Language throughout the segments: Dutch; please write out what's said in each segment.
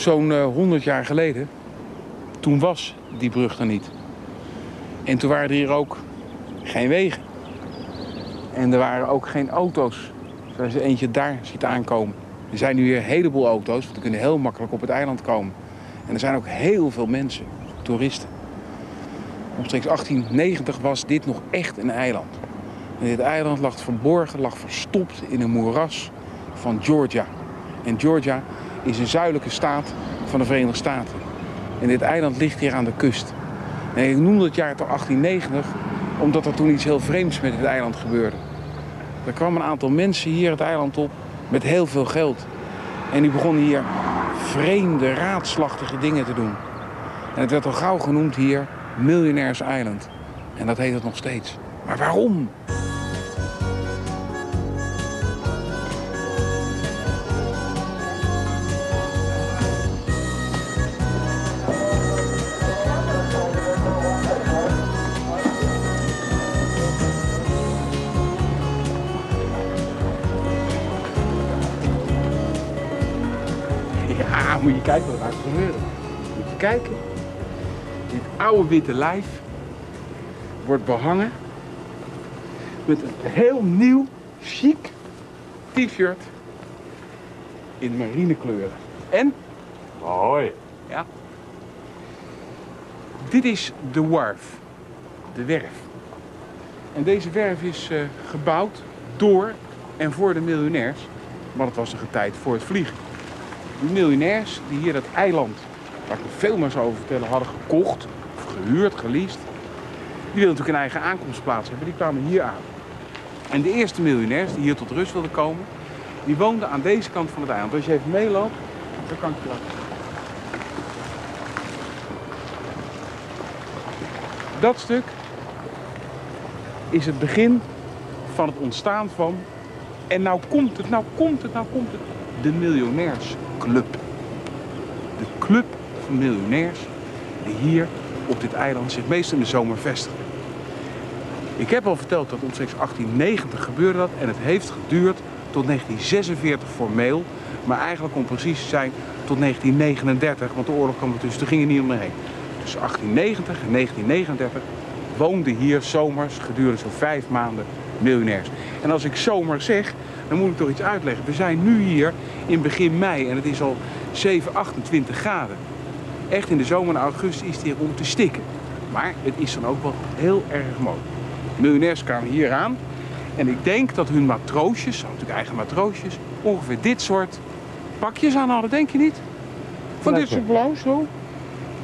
zo'n eh, 100 jaar geleden, toen was die brug er niet. En toen waren er hier ook geen wegen. En er waren ook geen auto's, zoals je eentje daar ziet aankomen. Er zijn nu weer een heleboel auto's, want die kunnen heel makkelijk op het eiland komen. En er zijn ook heel veel mensen, toeristen. Omstreeks 1890 was dit nog echt een eiland. En dit eiland lag verborgen, lag verstopt in een moeras van Georgia. En Georgia is een zuidelijke staat van de Verenigde Staten. En dit eiland ligt hier aan de kust. En ik noem het jaar toch 1890, omdat er toen iets heel vreemds met dit eiland gebeurde. Er kwamen een aantal mensen hier het eiland op met heel veel geld. En die begonnen hier vreemde, raadslachtige dingen te doen. En het werd al gauw genoemd hier Millionaires Island. En dat heet het nog steeds. Maar waarom? Kijken wat er gaat gebeuren. Moet je kijken. Dit oude witte lijf wordt behangen met een heel nieuw, chic t-shirt in marinekleuren. En, Hoi. ja, dit is de wharf, de werf. En deze werf is eh, gebouwd door en voor de miljonairs, maar het was nog een tijd voor het vliegen. Miljonairs die hier dat eiland, waar ik nog veel meer zou over vertellen, hadden gekocht, gehuurd, geleased. Die wilden natuurlijk een eigen aankomstplaats hebben, die kwamen hier aan. En de eerste miljonairs die hier tot rust wilden komen, die woonden aan deze kant van het eiland. Als je even meeloopt, dan kan ik je zien. Dat stuk is het begin van het ontstaan van. En nou komt het, nou komt het, nou komt het. De Miljonairsclub. De club van miljonairs die hier op dit eiland zich meestal in de zomer vestigen. Ik heb al verteld dat omstreeks 1890 gebeurde dat en het heeft geduurd tot 1946 formeel. Maar eigenlijk om precies te zijn tot 1939, want de oorlog kwam er tussen, toen ging er niet omheen. Tussen 1890 en 1939 woonden hier zomers gedurende zo'n vijf maanden miljonairs. En als ik zomer zeg, dan moet ik toch iets uitleggen. We zijn nu hier in begin mei en het is al 7, 28 graden. Echt in de zomer en augustus is het hier om te stikken. Maar het is dan ook wel heel erg mooi. Miljonairs kwamen hier aan en ik denk dat hun matroosjes, natuurlijk eigen matroosjes, ongeveer dit soort pakjes aan hadden, denk je niet? Van dit soort blauw zo.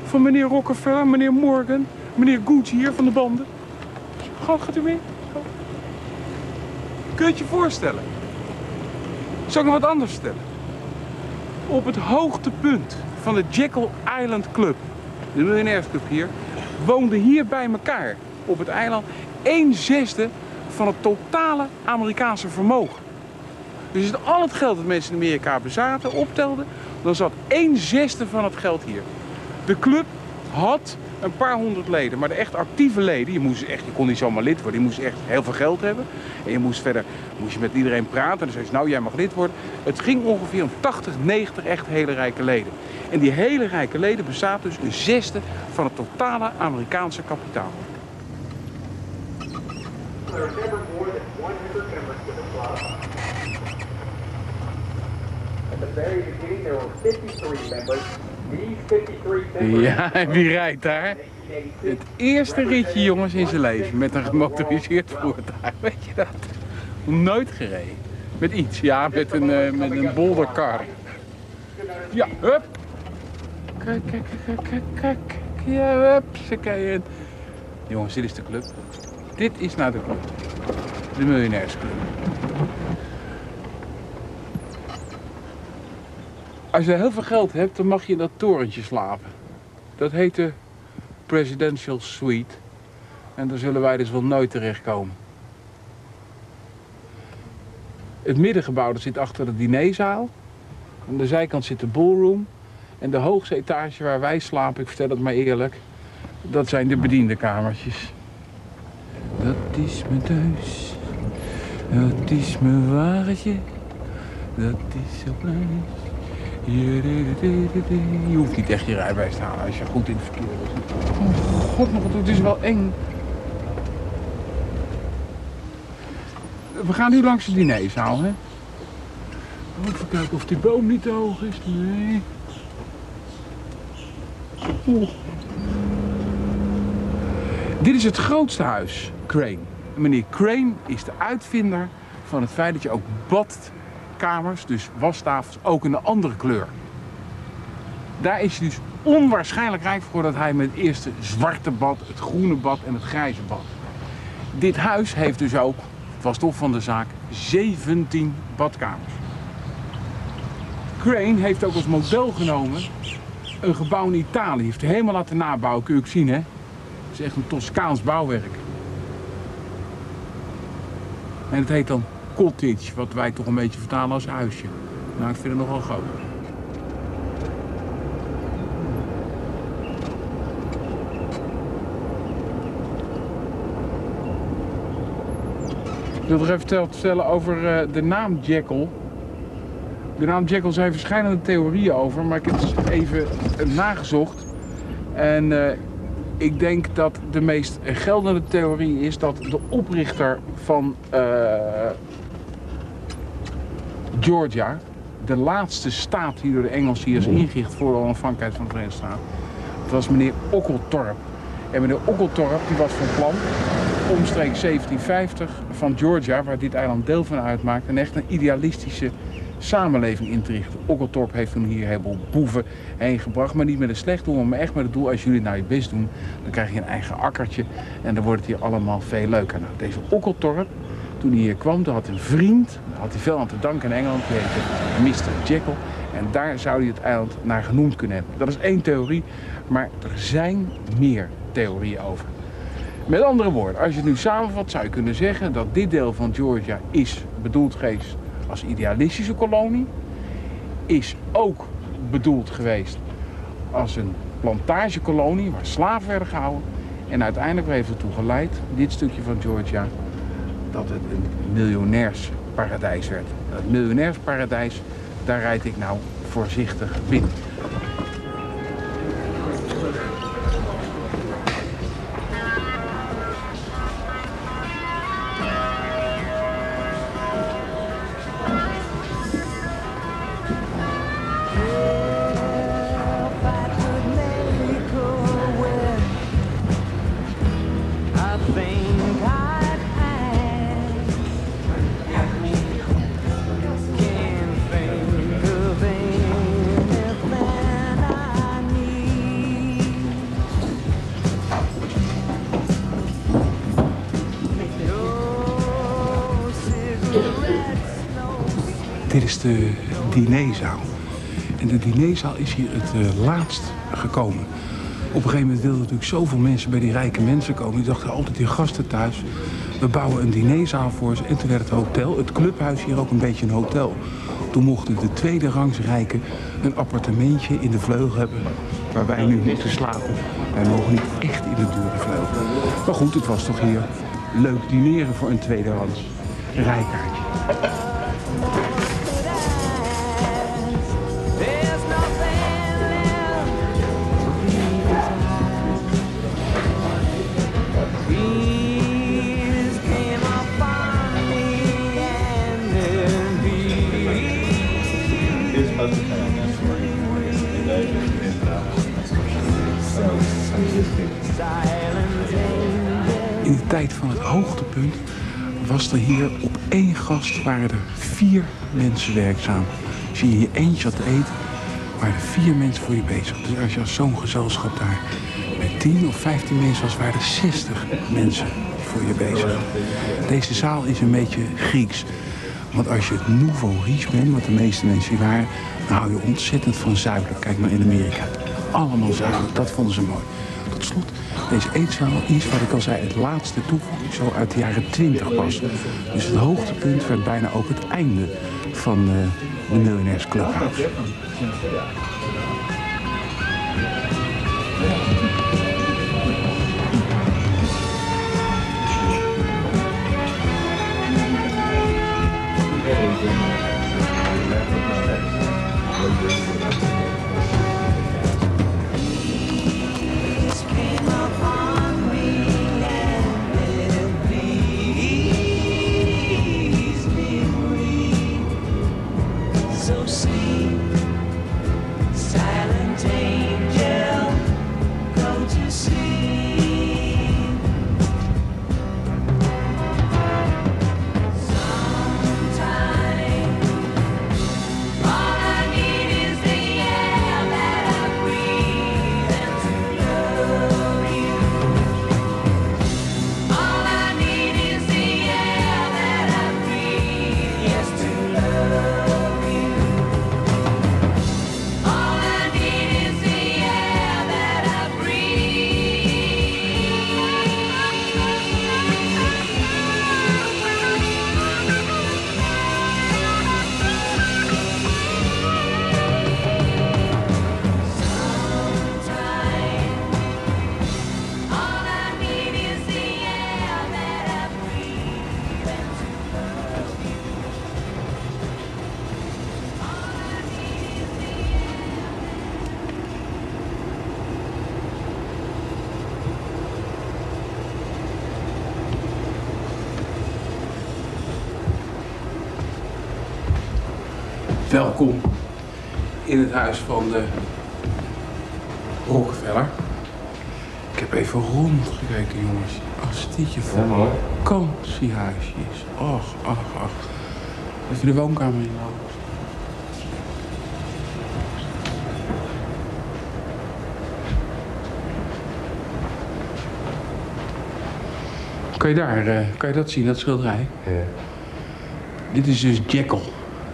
Van meneer Rockefeller, meneer Morgan, meneer Gucci hier van de banden. Gaat, gaat u mee? Kun je het je voorstellen? Zal ik nog wat anders vertellen? Op het hoogtepunt van de Jekyll Island Club, de miljonairsclub hier, woonden hier bij elkaar op het eiland een zesde van het totale Amerikaanse vermogen. Dus als al het geld dat mensen in Amerika bezaten optelden, dan zat een zesde van het geld hier. De club had een paar honderd leden, maar de echt actieve leden, je, moest echt, je kon niet zomaar lid worden, je moest echt heel veel geld hebben. En je moest verder moest je met iedereen praten en dan zei je, nou jij mag lid worden. Het ging ongeveer om 80, 90 echt hele rijke leden. En die hele rijke leden bezaten dus een zesde van het totale Amerikaanse kapitaal. There are never more than 100 members to the club. At the very beginning, there were 53 members. These 53 members. Ja, en wie rijdt daar? Het eerste ritje, jongens, in zijn leven met een gemotoriseerd voertuig. Weet je dat? Nooit gereden. Met iets, ja, met een, eh, met een bouldercar. Ja, hup. Kijk, kijk, kijk, kijk, kijk, kijk. Ja, hup. Ze kijken. Jongens, dit is de club. Dit is nou de club. De miljonairsclub. Als je heel veel geld hebt, dan mag je in dat torentje slapen. Dat heet de Presidential Suite. En daar zullen wij dus wel nooit terechtkomen. Het middengebouw dat zit achter de dinerzaal. Aan de zijkant zit de ballroom. En de hoogste etage waar wij slapen, ik vertel het maar eerlijk, dat zijn de bediendenkamertjes. Dat is mijn thuis. Dat is mijn wagentje. Dat is zo blij. Je hoeft niet echt je rijbewijs te halen als je goed in het verkeer bent. Oh god, nog het is wel eng. We gaan nu langs de dinerzaal, hè? Even kijken of die boom niet te hoog is. Nee. Dit is het grootste huis, Crane. En meneer Crane is de uitvinder van het feit dat je ook dus wastafels, ook in een andere kleur. Daar is hij dus onwaarschijnlijk rijk voor dat hij met het eerste zwarte bad, het groene bad en het grijze bad. Dit huis heeft dus ook, het was toch van de zaak, 17 badkamers. Crane heeft ook als model genomen een gebouw in Italië. Heeft hij helemaal laten nabouwen, kun je ook zien hè. Het is echt een Toscaans bouwwerk. En het heet dan cottage, wat wij toch een beetje vertalen als huisje. Nou, ik vind het nogal groot. Ik wil nog even vertellen over eh, de naam Jekyll. De naam Jekyll zijn verschillende theorieën over, maar ik heb dus even nagezocht. En eh, ik denk dat de meest geldende theorie is dat de oprichter van eh, Georgia, de laatste staat die door de Engelsen hier is ingericht voor de onafhankelijkheid van de Verenigde Staten, dat was meneer Okkeltorp. En meneer Okkeltorp die was van plan omstreeks 1750 van Georgia, waar dit eiland deel van uitmaakt, een echt een idealistische samenleving in te richten. Okkeltorp heeft toen hier een heleboel boeven heen gebracht, maar niet met een slecht doel, maar echt met het doel, als jullie nou je best doen, dan krijg je een eigen akkertje en dan wordt het hier allemaal veel leuker. Nou, deze Okkeltorp, toen hij hier kwam, had een vriend, had hij veel aan te danken in Engeland, die heette Mr. Jekyll. En daar zou hij het eiland naar genoemd kunnen hebben. Dat is één theorie, maar er zijn meer theorieën over. Met andere woorden, als je het nu samenvat, zou je kunnen zeggen dat dit deel van Georgia is bedoeld geweest als idealistische kolonie. Is ook bedoeld geweest als een plantagekolonie waar slaven werden gehouden. En uiteindelijk heeft ertoe geleid, dit stukje van Georgia, dat het een miljonairsparadijs werd. Het miljonairsparadijs, daar rijd ik nou voorzichtig binnen. Dinerzaal. En de dinerzaal is hier het eh, laatst gekomen. Op een gegeven moment wilden natuurlijk zoveel mensen bij die rijke mensen komen. Die dachten altijd, die gasten thuis, we bouwen een dinerzaal voor ze. En toen werd het hotel, het clubhuis hier ook een beetje een hotel. Toen mochten de tweede rangs rijken een appartementje in de vleugel hebben... waar wij nu moeten slapen. Wij mogen niet echt in de dure vleugel. Maar goed, het was toch hier leuk dineren voor een tweede rangs rijkaartje. Hoogtepunt was er hier op één gast waren er vier mensen werkzaam. Als je je eentje had te eten, waren er vier mensen voor je bezig. Dus als je als zo'n gezelschap daar met 10 of 15 mensen was, waren er 60 mensen voor je bezig. Deze zaal is een beetje Grieks. Want als je het nouveau riche bent, wat de meeste mensen hier waren, dan hou je ontzettend van zuidelijk. Kijk maar in Amerika. Allemaal zuidelijk, dat vonden ze mooi. Tot slot, deze eetzaal is, wat ik al zei, het laatste toevoeging, zo uit de jaren 20 pas. Dus het hoogtepunt werd bijna ook het einde van eh, de Millionaires Clubhouse. Welkom in het huis van de Rockefeller. Ik heb even rondgekeken, jongens. Als dit je vakantiehuisje is. Ach, ach, ach. Even de woonkamer inlopen. Kan je daar, eh, kan je dat zien, dat schilderij? Dit is dus Jekyll,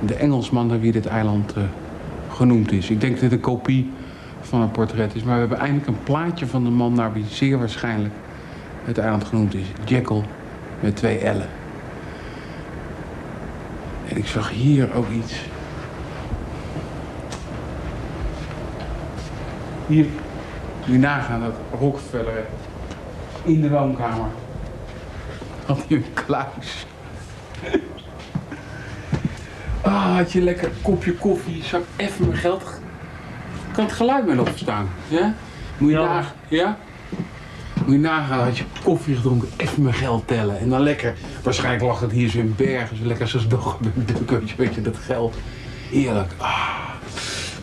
de Engelsman naar wie dit eiland eh, genoemd is. Ik denk dat het een kopie van een portret is, maar we hebben eindelijk een plaatje van de man naar wie zeer waarschijnlijk het eiland genoemd is. Jekyll met twee L'en. En ik zag hier ook iets. Hier, nu nagaan dat Rockefeller in de woonkamer had hij een kluis. Ah, had je lekker een kopje koffie, zak even mijn geld. Kan het geluid nog verstaan? Ja? Moet je nagaan, ja? Moet je nagaan, had je koffie gedronken, even mijn geld tellen. En dan lekker, waarschijnlijk lag het hier zo in bergen, zo lekker zoals dog, weet je, weet je, dat geld. Heerlijk. Ah,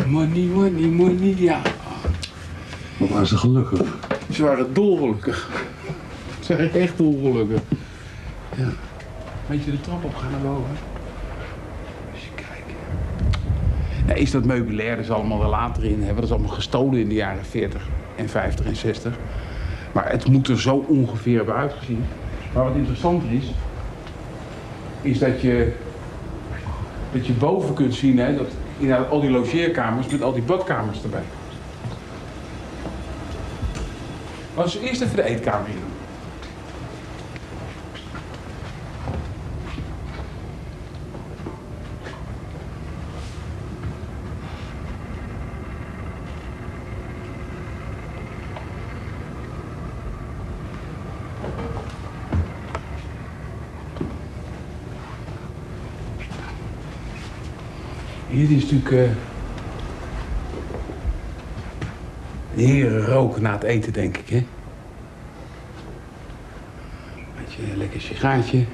money, money, money, ja. Wat waren ze gelukkig? Ze waren dolgelukkig. Ze waren echt dolgelukkig. Ja. Weet je, de trap op gaan naar boven. Eens kijken. Is dat meubilair, dat is allemaal er later in hebben. Dat is allemaal gestolen in de jaren 40 en 50 en 60. Maar het moet er zo ongeveer hebben uitgezien. Maar wat interessant is, is dat je, dat je boven kunt zien, hè, dat inderdaad al die logeerkamers met al die badkamers erbij. Als eerst even de eetkamer in. Hier is natuurlijk. eh Heerlijk roken na het eten, denk ik, hè? Beetje een lekker sigaartje.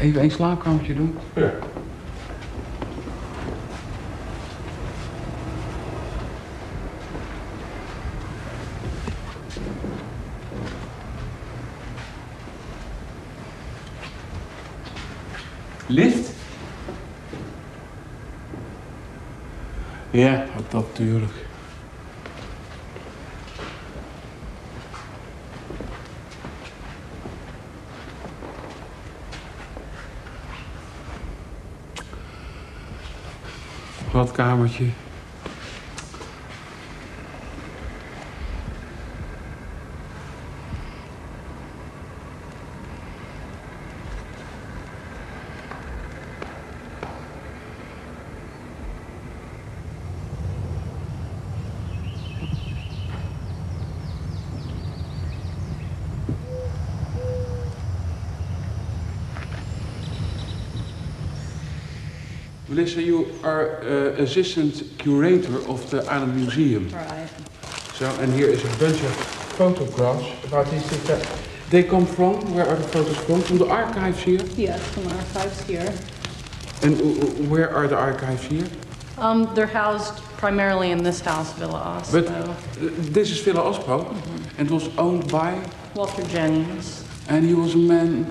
Even een slaapkamertje doen. Ja. Lift? Ja, dat natuurlijk. Badkamertje. Melissa, you are uh, assistant curator of the Island Museum. Right. So, and here is a bunch of photographs about these things. that- They come from, where are the photos from? From the archives here? Yes, from the archives here. And uh, where are the archives here? Um, they're housed primarily in this house, Villa But uh, this is Villa Ospo, and it was owned by, Walter Jennings. and he was a man,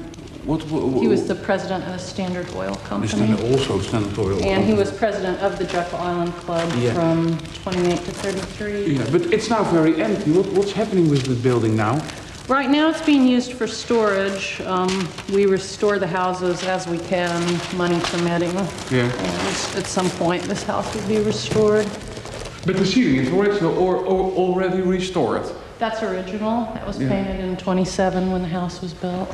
what? what He was the president of the Standard Oil Company. that also Standard Oil? And he was president of the Jekyll Island Club Yeah. from 28 to 33. Yeah, but it's now very empty. What, what's happening with the building now? Right now, it's being used for storage. Um, We restore the houses as we can, money permitting. Yeah. And at some point, this house will be restored. But the ceiling is original or, or already restored. That's original. That was Yeah. painted in 27 when the house was built.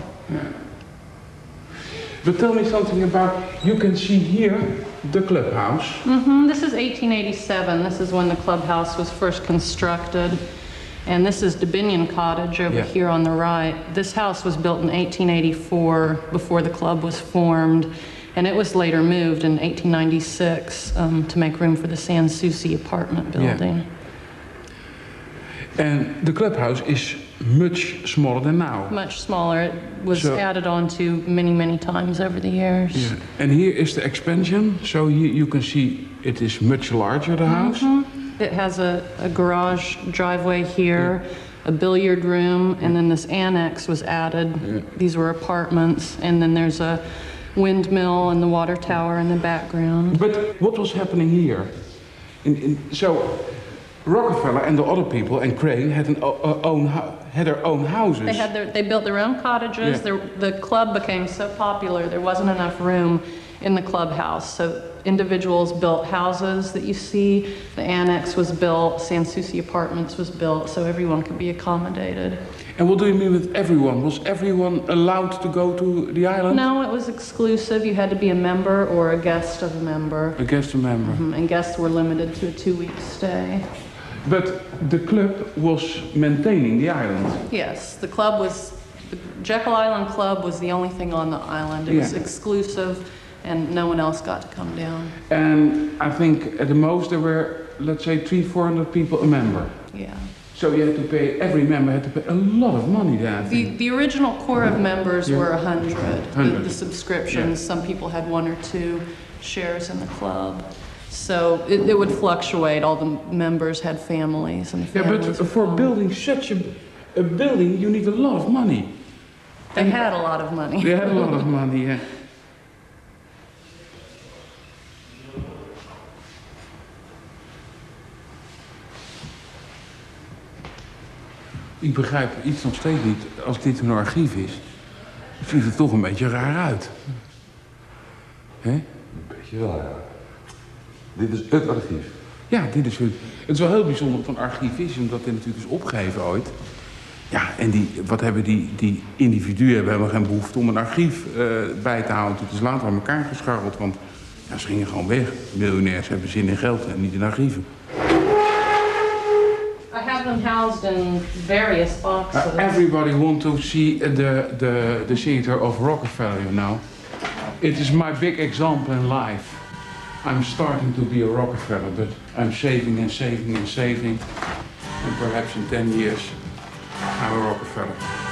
But tell me something about, you can see here the clubhouse. hmm This is 1887. This is when the clubhouse was first constructed. And this is Dominion Cottage over Yeah. here on the right. This house was built in 1884 before the club was formed. And it was later moved in 1896 um, to make room for the Sans Souci apartment Yeah. building. And the clubhouse is much smaller than now. Much smaller. It was So- added on to many, many times over the years. Yeah. And here is the expansion. So you, you can see it is much larger, the house. Mm-hmm. It has a, a garage driveway here, a billiard room, and then this annex was added. Yeah. These were apartments, and then there's a windmill and the water tower in the background. But what was happening here? In, in, so Rockefeller and the other people and Crane had, an, o- o- own, hou- had their own houses. They had their, they built their own cottages. Yeah. Their, the club became so popular, there wasn't enough room in the clubhouse. So individuals built houses that you see. The annex was built, San Souci Apartments was built, so everyone could be accommodated. And what do you mean with everyone? Was everyone allowed to go to the island? No, it was exclusive. You had to be a member or a guest of a member. A guest of a member. Mhm, And guests were limited to a two-week stay. But the club was maintaining the island. Yes, the club was, the Jekyll Island Club was the only thing on the island. It was exclusive, and no one else got to come down. And I think at the most there were, let's say, three, four hundred people a member. Yeah. So you had to pay, every member had to pay a lot of money there, The, the original core of members Yeah. were 100. 100. The subscriptions, some people had one or two shares in the club. So it, it would fluctuate. All the members had families and the Yeah, but would for come. building such a, a building, you need a lot of money. They had a lot of money. They had a lot of money, yeah. Ik begrijp iets nog steeds niet. Als dit een archief is, ziet het toch een beetje raar uit. Hè? Een beetje wel, ja. Dit is het archief. Ja, dit is het. Het is wel heel bijzonder een archief is, omdat dit natuurlijk is opgegeven ooit. Ja, en die, wat hebben die, die individuen hebben helemaal geen behoefte om een archief eh, bij te houden. Het is later aan elkaar gescharreld, want ja, ze gingen gewoon weg. Miljonairs hebben zin in geld en niet in archieven. I have them housed in various boxes. Uh, everybody want to see the, the, the theater of Rockefeller, you know. It is my big example in life. I'm starting to be a Rockefeller, but I'm saving and saving and saving. And perhaps in 10 years, I'm a Rockefeller.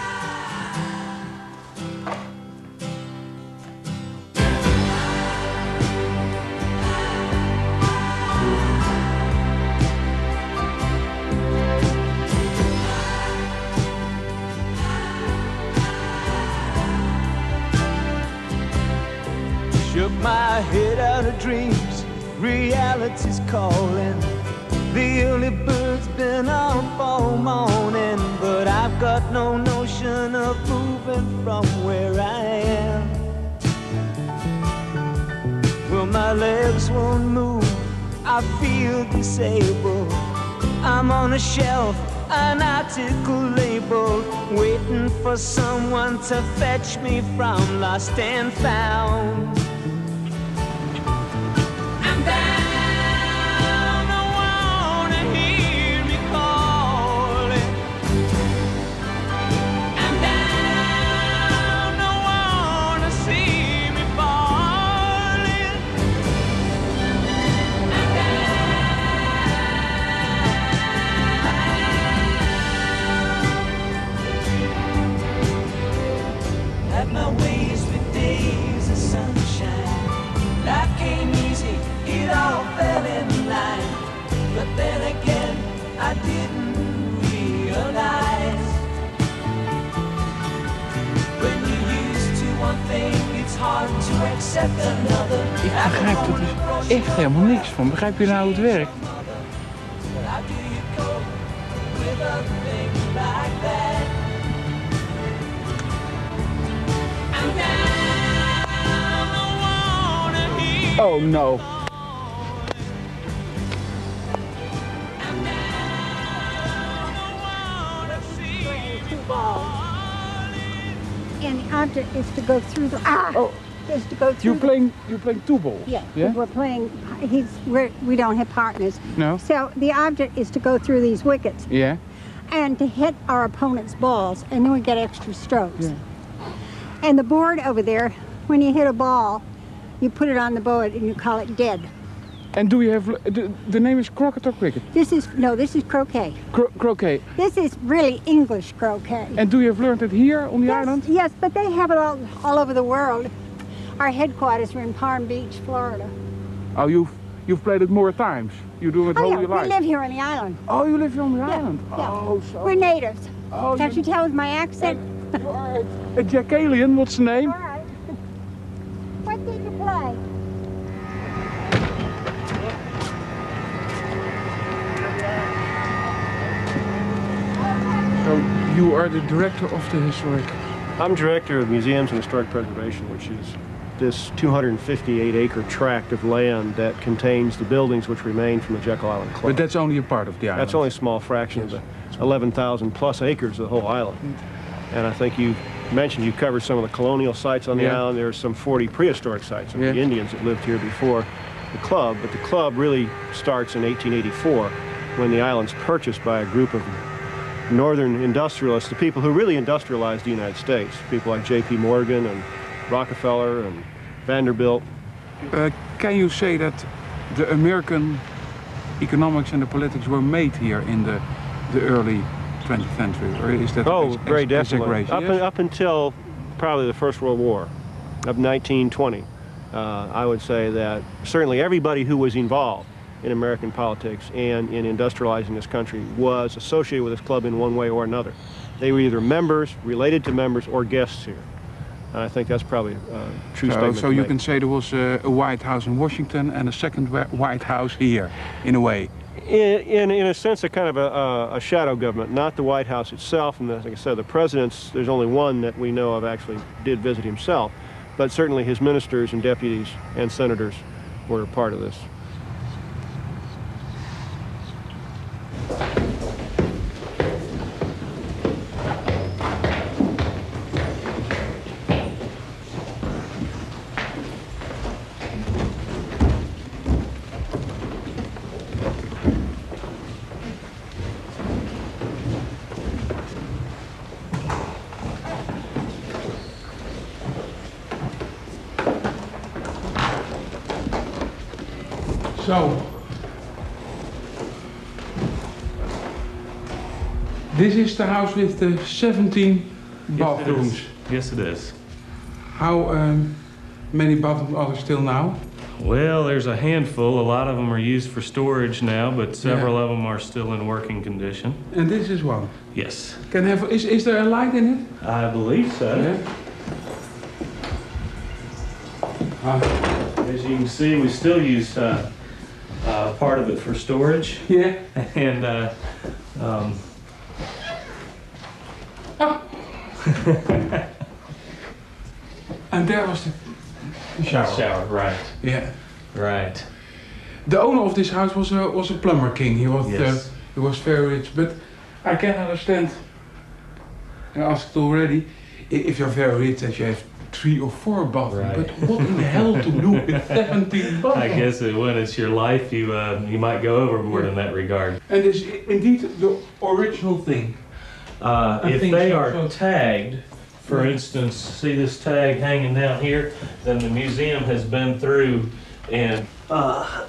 Bird's been up all morning, but I've got no notion of moving from where I am. Well, my legs won't move, I feel disabled. I'm on a shelf, an article labeled, waiting for someone to fetch me from lost and found. Ik begrijp er dus echt helemaal niks van. Begrijp je nou hoe het werkt? Oh no. And the object is to go through the, ah, Oh. is to go through You playing you playing two balls? Yeah, Yeah? we're playing, he's, we're, we don't have partners. No. So the object is to go through these wickets Yeah. and to hit our opponent's balls, and then we get extra strokes. Yeah. And the board over there, when you hit a ball, you put it on the board and you call it dead. And do you have the, the name is croquet or cricket? This is, no, this is croquet. Cro croquet. This is really English croquet. And do you have learned it here on the yes, island? yes, but they have it all, all over the world. Our headquarters are in Palm Beach, Florida. Oh, you've you've played it more times. You do it Oh all yeah, your we live here on the island. Oh, you live here on the Yeah, island. yeah. Oh, so We're natives. Oh, Can't you- you tell with my accent? you are a Jack Alien. What's the name? You are the director of the historic. I'm director of Museums and Historic Preservation, which is this 258 acre tract of land that contains the buildings which remain from the Jekyll Island Club. But that's only a part of the island. That's only a small fraction of the 11,000 plus acres of the whole island. And I think you mentioned you covered some of the colonial sites on the Yeah. island. There are some 40 prehistoric sites of Yeah. the Indians that lived here before the club. But the club really starts in 1884 when the island's purchased by a group of northern industrialists, the people who really industrialized the United States. People like J.P. Morgan and Rockefeller and Vanderbilt. Uh, can you say that the American economics and the politics were made here in the the early 20th century, or is that Oh, very definitely. Up, Yes? up until probably the First World War of 1920, uh, I would say that certainly everybody who was involved in American politics and in industrializing this country was associated with this club in one way or another. They were either members, related to members, or guests here. And I think that's probably a true So, statement. so you make. can say there was a, a White House in Washington and a second White House here, in a way. In, in, in a sense, a kind of a, a, a shadow government, not the White House itself. And as I said, the presidents, there's only one that we know of actually did visit himself. But certainly his ministers and deputies and senators were part of this. So, this is the house with the 17 bathrooms. Yes, it is. How um, many bathrooms are there still now? Well, there's a handful. A lot of them are used for storage now, but several of them are still in working condition. And this is one. Yes. Can have is, is there a light in it? I believe so. Yeah. Ah, As you can see, we still use uh, uh, part of it for storage. yeah. And uh, um, And there was the, the shower. shower, right. Yeah. Right. The owner of this house was a was a plumber king. He was Yes. uh, he was very rich, but I can understand. I asked already if you're very rich that you have three or four bathrooms. Right. But what in the hell to do with 17 bathrooms? I guess that when it's your life, you uh, you might go overboard in that regard. And is indeed the original thing. Uh, I if think they are tagged, for instance, see this tag hanging down here, then the museum has been through and uh,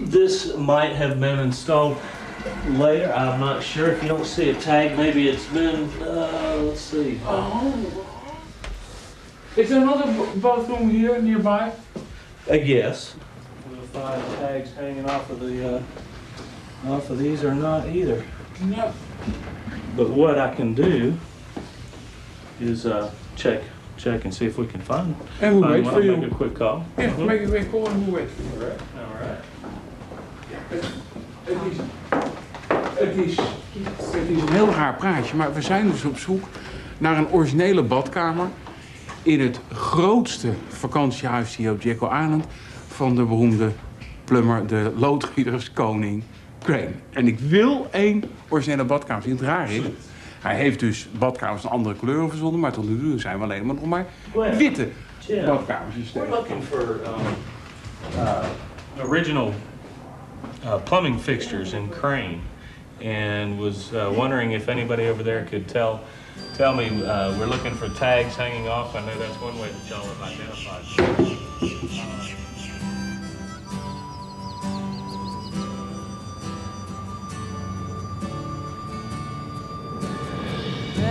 this might have been installed later. I'm not sure. If you don't see a tag, maybe it's been, uh, let's see. Oh. Is there another b- bathroom here nearby? Uh, yes. We'll find tags hanging off of the, uh, off of these or not either. No. But what I can do is uh, check check and see if we can find. And we'll find wait one. for I'll you. Make a quick call. Ja, make a quick call and we'll wait for you, right? All right. Het is, het, is, het is een heel raar praatje, maar we zijn dus op zoek naar een originele badkamer in het grootste vakantiehuis hier op Jekyll Island van de beroemde plummer, de loodgieters koning Crane. En ik wil één originele badkamer zien. Het raar is, hij heeft dus badkamers van andere kleuren verzonnen, maar tot nu toe zijn we alleen maar nog maar witte badkamers We're looking for um, uh, original uh, plumbing fixtures in Crane, and was uh, wondering if anybody over there could tell tell me. Uh, we're looking for tags hanging off. I know that's one way that y'all have identified.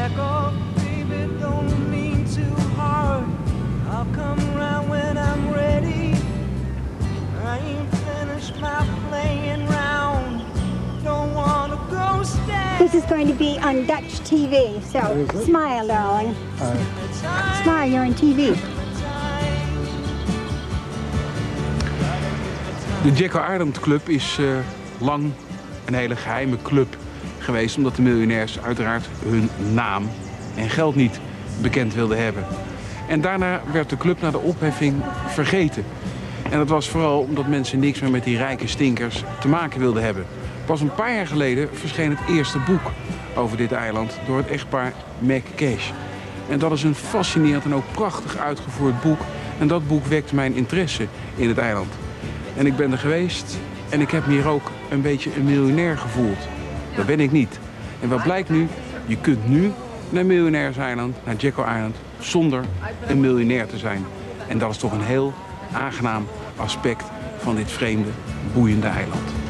Back off, baby, don't lean too hard. I'll come around when I'm ready. I ain't finished my playing round. Don't wanna go stay. This is going to be on Dutch TV, so smile, darling. Smile, you're on TV. De Jekyll Island Club is eh, lang een hele geheime club geweest, omdat de miljonairs uiteraard hun naam en geld niet bekend wilden hebben. En daarna werd de club na de opheffing vergeten. En dat was vooral omdat mensen niks meer met die rijke stinkers te maken wilden hebben. Pas een paar jaar geleden verscheen het eerste boek over dit eiland door het echtpaar McCash. En dat is een fascinerend en ook prachtig uitgevoerd boek. En dat boek wekte mijn interesse in het eiland. En ik ben er geweest en ik heb me hier ook een beetje een miljonair gevoeld. Dat ben ik niet. En wat blijkt nu? Je kunt nu naar Miljonairseiland, naar Jekyll Island, zonder een miljonair te zijn. En dat is toch een heel aangenaam aspect van dit vreemde, boeiende eiland.